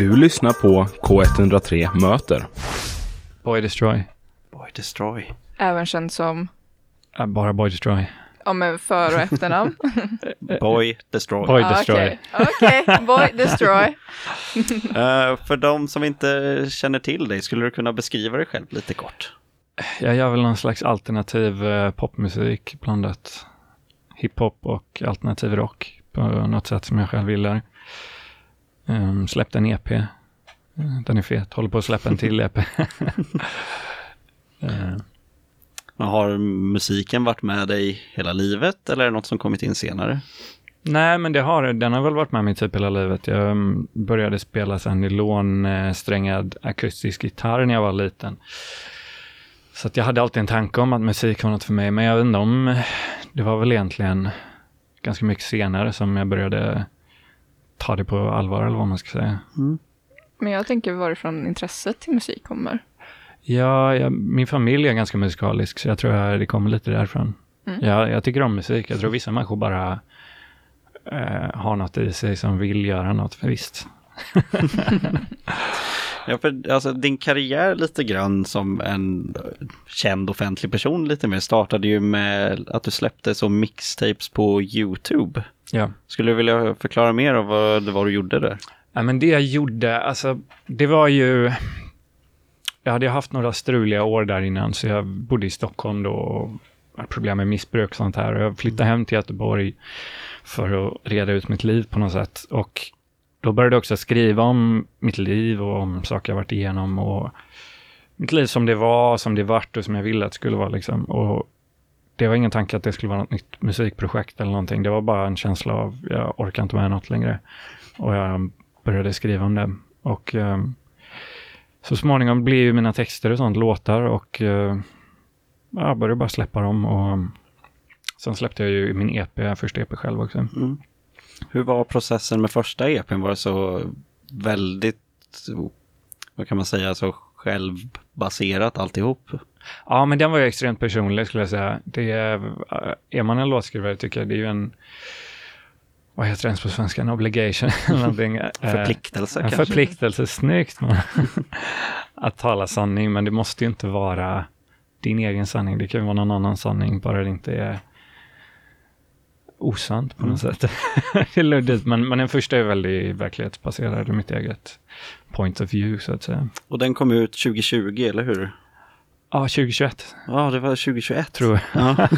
Du lyssnar på K103 Möter. Boy Destroy. Boy Destroy. Även känd som, Äh, bara Boy Destroy. ja men för och efternamn. Boy Destroy. Boy Ah, Destroy. Okej, okej. Boy Destroy. Eh, för de som inte känner till dig, skulle du kunna beskriva dig själv lite kort? Jag gör väl någon slags alternativ eh, popmusik blandat hiphop och alternativ rock på något sätt som jag själv gillar. Um, släppte en EP. Eh, Den är fet. Håller på att släppa en till EP. Eh, Men Har musiken varit med dig hela livet eller är det något som kommit in senare? Nej, men det har, den har väl varit med mig typ hela livet. Jag mm, började spela sen nylonsträngad akustisk gitarr när jag var liten. Så jag hade alltid en tanke om att musik var något för mig, men jag vet inte om eh, det var väl egentligen ganska mycket senare som jag började ta det på allvar eller vad man ska säga. Men jag tänker varifrån intresset till musik kommer. Ja, jag, min familj är ganska musikalisk, så jag tror att det kommer lite därifrån. Mm. Ja, jag tycker om musik. Jag tror vissa människor bara eh, har något i sig som vill göra något, för visst. Ja, för, alltså, din karriär lite grann som en känd offentlig person lite mer startade ju med att du släppte så mixtapes på YouTube. Ja. Skulle du vilja förklara mer av vad det var du gjorde där? Ja, men det jag gjorde, alltså, det var ju... Jag hade haft några struliga år där innan, så jag bodde i Stockholm då och hade problem med missbruk och sånt här. Och jag flyttade hem till Göteborg för att reda ut mitt liv på något sätt. Och då började jag också skriva om mitt liv och om saker jag varit igenom och mitt liv som det var, som det vart och som jag ville att det skulle vara liksom. Och det var ingen tanke att det skulle vara något nytt musikprojekt eller någonting. Det var bara en känsla av, jag orkar inte med något längre. Och jag började skriva om det. Och eh, så småningom blev ju mina texter och sånt låtar och eh, jag började bara släppa dem. Och sen släppte jag ju min EP, första EP själv också. Mm. Hur var processen med första EPn? Var det så väldigt, vad kan man säga, så självbaserat alltihop? Ja, men den var ju extremt personlig skulle jag säga. Det är, eh, är man en låtskrivare tycker jag, det är ju en, vad heter det ens på svenska, en obligation eller någonting. Eh, Förpliktelse En kanske? förpliktelse, snyggt. Man. att tala sanning, men det måste ju inte vara din egen sanning. Det kan ju vara någon annan sanning, bara det inte är osant på något sätt. det är luddigt, men, men den första är väldigt verklighetsbaserad och mitt eget point of view, så att säga. Och den kom ut 2020, eller hur? Ja, 2021, Ja, det var 2021. tror jag. Ja.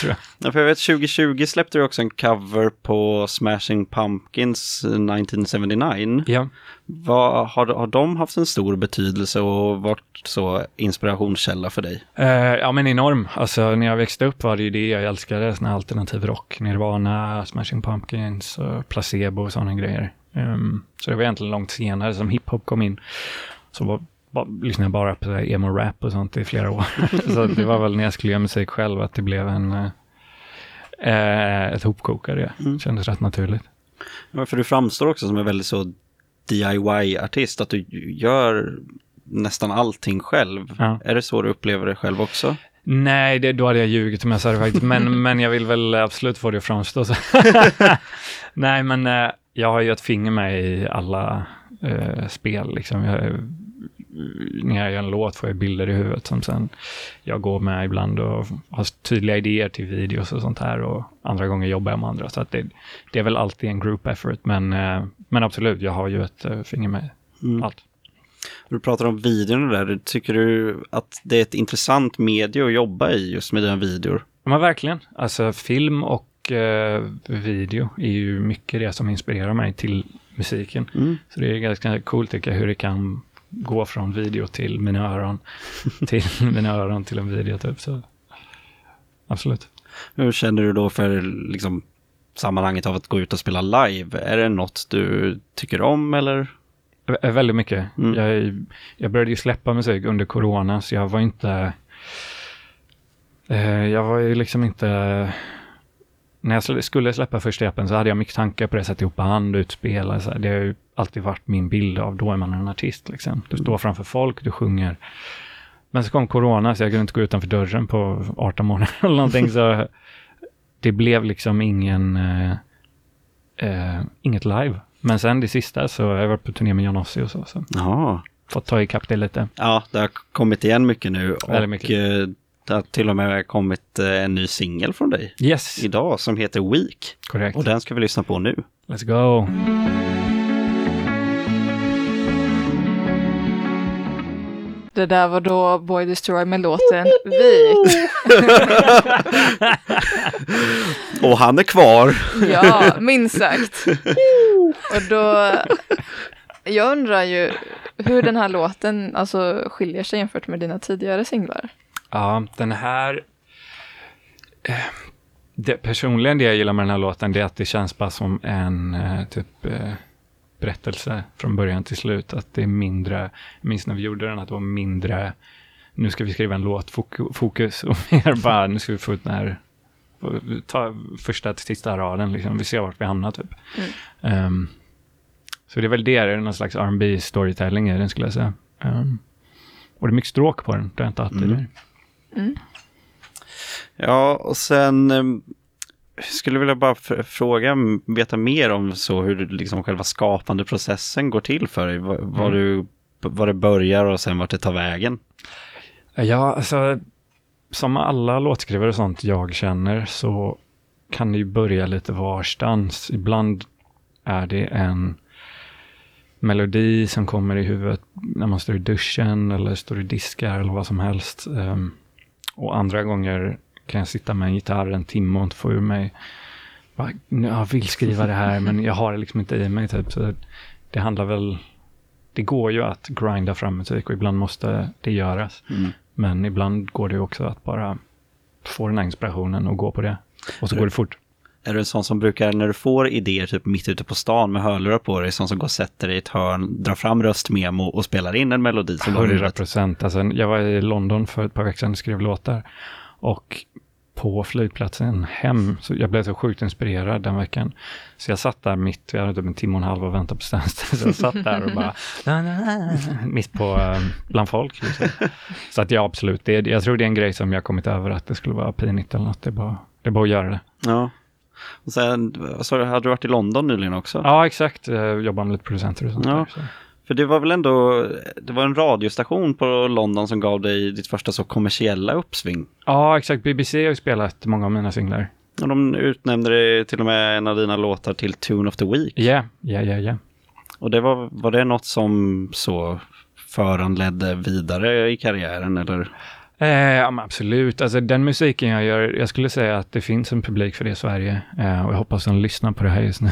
Tror jag. Ja, för jag vet 2020 släppte du också en cover på Smashing Pumpkins 1979. Ja. Vad, har, har de haft en stor betydelse och varit så inspirationskälla för dig? Eh, ja, men enorm. Alltså, när jag växte upp var det ju det jag älskade, sån här alternativ rock. Nirvana, Smashing Pumpkins, Placebo och sådana grejer. Ehm, så det var egentligen långt senare som hiphop kom in. Så var, bara, lyssnade jag bara på emo-rap och sånt i flera år. så det var väl när jag skulle göra musik själv att det blev en, eh, eh, ett hopkok av det. Mm. Kändes rätt naturligt. Ja, för du framstår också som en väldigt så DIY-artist, att du gör nästan allting själv. Ja. Är det så du upplever det själv också? Nej, det, då hade jag ljugit om jag sa det faktiskt. Men, men jag vill väl absolut få det att framstå så. Nej, men eh, jag har ju ett finger med i alla eh, spel. Liksom. Jag, när jag gör en låt får jag bilder i huvudet som sen jag går med ibland och har tydliga idéer till videos och sånt här. Och andra gånger jobbar jag med andra. Så att det, det är väl alltid en group effort. Men, eh, men absolut, jag har ju ett eh, finger med Mm. allt. Du pratar om videorna där, tycker du att det är ett intressant medie att jobba i just med dina videor? Ja, men verkligen. Alltså film och eh, video är ju mycket det som inspirerar mig till musiken. Mm. Så det är ganska coolt tycker jag hur det kan gå från video till mina öron. till mina öron till en video typ. Så absolut. Hur känner du då för liksom, sammanhanget av att gå ut och spela live? Är det något du tycker om eller? Vä- Väldigt mycket. Mm. Jag, jag började ju släppa musik under corona så jag var inte... Eh, jag var ju liksom inte... När jag skulle släppa första EPen så hade jag mycket tankar på det, sätta ihop band, utspela. Så här. det alltid varit min bild av då är man en artist. Liksom. Du står framför folk, du sjunger. Men så kom corona så jag kunde inte gå utanför dörren på 18 månader eller någonting. Så det blev liksom ingen... Eh, eh, inget live Men sen det sista så har jag varit på turné med John och så. så Ja. fått ta ikapp det lite. ja, det har kommit igen mycket nu och mycket. eh, det har till och med kommit eh, en ny singel från dig Yes, idag som heter Week. korrekt. Och den ska vi lyssna på nu. Let's go. Det där var då Boy Destroy med låten Vi. Och han är kvar! Ja, minst sagt. Och då, jag undrar ju hur den här låten alltså, skiljer sig jämfört med dina tidigare singlar. Ja, den här... eh, Det, personligen det jag gillar med den här låten det är att det känns bara som en eh, typ eh, berättelse från början till slut. Att det är mindre, jag minns när vi gjorde den att det var mindre, nu ska vi skriva en låt, fok- fokus och mer bara, nu ska vi få ut den här, ta första till sista raden liksom, vi ser vart vi hamnar typ. Ehm, så det är väl det, det är någon slags R&B storytelling i den skulle jag säga. Ehm, och det är mycket stråk på den, det har jag inte alltid Mm. där. Ja, och sen eh, skulle vilja bara fråga, veta mer om så hur liksom själva skapande processen går till för dig. Var, var, Mm. du, var det börjar och sen vart det tar vägen. Ja, alltså som alla låtskrivare och sånt jag känner så kan det ju börja lite varstans. Ibland är det en melodi som kommer i huvudet när man står i duschen eller står i diskar eller vad som helst. Ehm, och andra gånger kan jag sitta med en gitarr en timme och inte få ur mig. Bara, "Nu, Jag vill skriva det här men jag har det liksom inte i mig. Typ. Så det handlar väl... Det går ju att grinda fram musik och ibland måste det göras. Mm. Men ibland går det ju också att bara få den här inspirationen och gå på det. Och så Ja. går det fort. Är du en sån som brukar, när du får idéer typ mitt ute på stan med hörlurar på dig, sån som går och sätter dig i ett hörn, drar fram röstmemo och spelar in en melodi som du har i 100 huvudet? procent. Alltså, jag var i London för ett par veckor sedan och skrev låtar. Och på flygplatsen hem, så jag blev så sjukt inspirerad den veckan. Så jag satt där mitt, jag hade typ en timme och en halv och väntade på ställstället. Så jag satt där och bara, mitt på, eh, bland folk. Liksom. Så att ja, absolut, det, jag tror det är en grej som jag kommit över, att det skulle vara pinigt eller något. Det är bara, det är bara att göra det. Ja. Och sen, sa du, hade du varit i London nyligen också? Ja, exakt. Jag jobbar med lite producenter och sånt Ja. där. Så. För det var väl ändå, det var en radiostation på London som gav dig ditt första så kommersiella uppsving. Ja, exakt. BBC har ju spelat många av mina singlar. Och de utnämnde det till och med en av dina låtar till Tune of the Week. Ja, ja, ja, ja. Och det var, var det något som så föranledde vidare i karriären eller? Eh, ja, absolut. Alltså den musiken jag gör, jag skulle säga att det finns en publik för det i Sverige. Eh, och jag hoppas de lyssnar på det här just nu.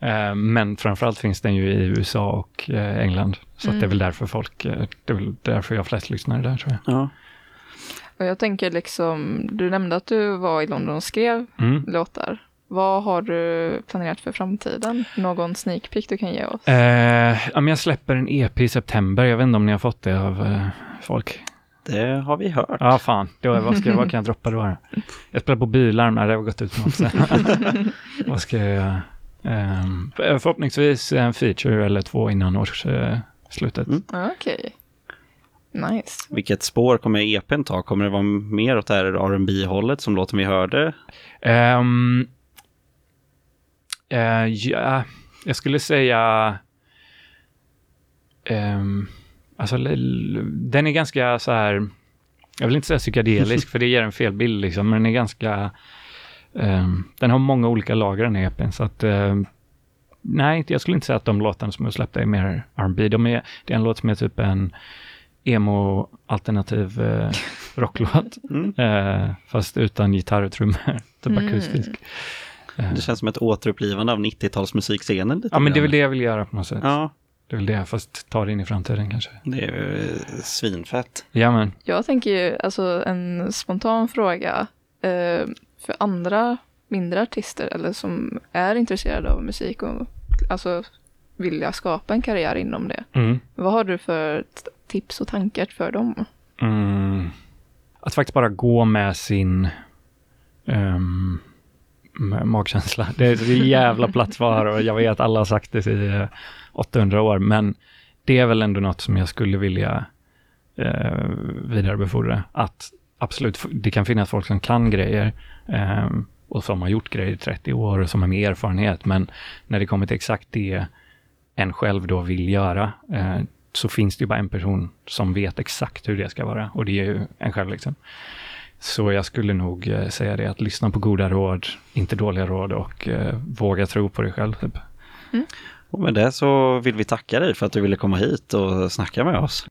eh, men framförallt finns den ju i USA och eh, England. Så att det är väl därför folk, eh, det är väl därför jag har flest lyssnare där tror jag. Ja. Och jag tänker liksom, du nämnde att du var i London och skrev Mm. låtar. Vad har du planerat för framtiden? Någon sneak peek du kan ge oss? Eh, jag släpper en EP i september. Jag vet inte om ni har fått det av eh, folk. Det har vi hört. Ja, fan. Då, vad, ska, vad kan jag droppa då? Jag spelar på bilarm, nej det har gått ut något. så. vad ska jag göra? Ehm, förhoppningsvis en feature eller två innan årsslutet. Mm. Ja, Okej. Nice. Vilket spår kommer EPn ta? Kommer det vara mer åt det här rb hållet som låten vi hörde? Ehm, eh, ja, jag skulle säga... Um, alltså, den är ganska så här... Jag vill inte säga psykedelisk, för det ger en fel bild, liksom, men den är ganska... ehm, den har många olika lager, den här EPn, så att... ehm, nej, jag skulle inte säga att de låtarna som jag släppte är mer R&B. De är, det är en låt som är typ en emo-alternativ eh, rocklåt. Mm. Eh, fast utan gitarr och trummor, typ Mm. akustisk. Eh, Det känns som ett återupplivande av 90-talsmusikscenen lite ja, men det är väl det jag vill göra på något sätt. Ja, Det är väl det, fast ta det in i framtiden kanske. det är eh, svinfett. Ja, men. Jag tänker ju, alltså en spontan fråga. Eh, för andra mindre artister eller som är intresserade av musik och alltså vilja skapa en karriär inom det. Mm. Vad har du för tips och tankar för dem? Mm. Att faktiskt bara gå med sin ehm, m- magkänsla. Det är ett jävla platt svar och jag vet att alla har sagt det i eh, 800 år, men det är väl ändå något som jag skulle vilja eh, vidarebefordra. Att absolut, det kan finnas folk som kan grejer. eh, och som har gjort grejer i 30 år och som har mer erfarenhet. Men när det kommer till exakt det en själv då vill göra, eh, så finns det ju bara en person som vet exakt hur det ska vara och det är ju en själv. Liksom. Så jag skulle nog eh, säga det, att lyssna på goda råd, inte dåliga råd och eh, våga tro på dig själv. Typ. Och med det så vill vi tacka dig för att du ville komma hit och snacka med oss.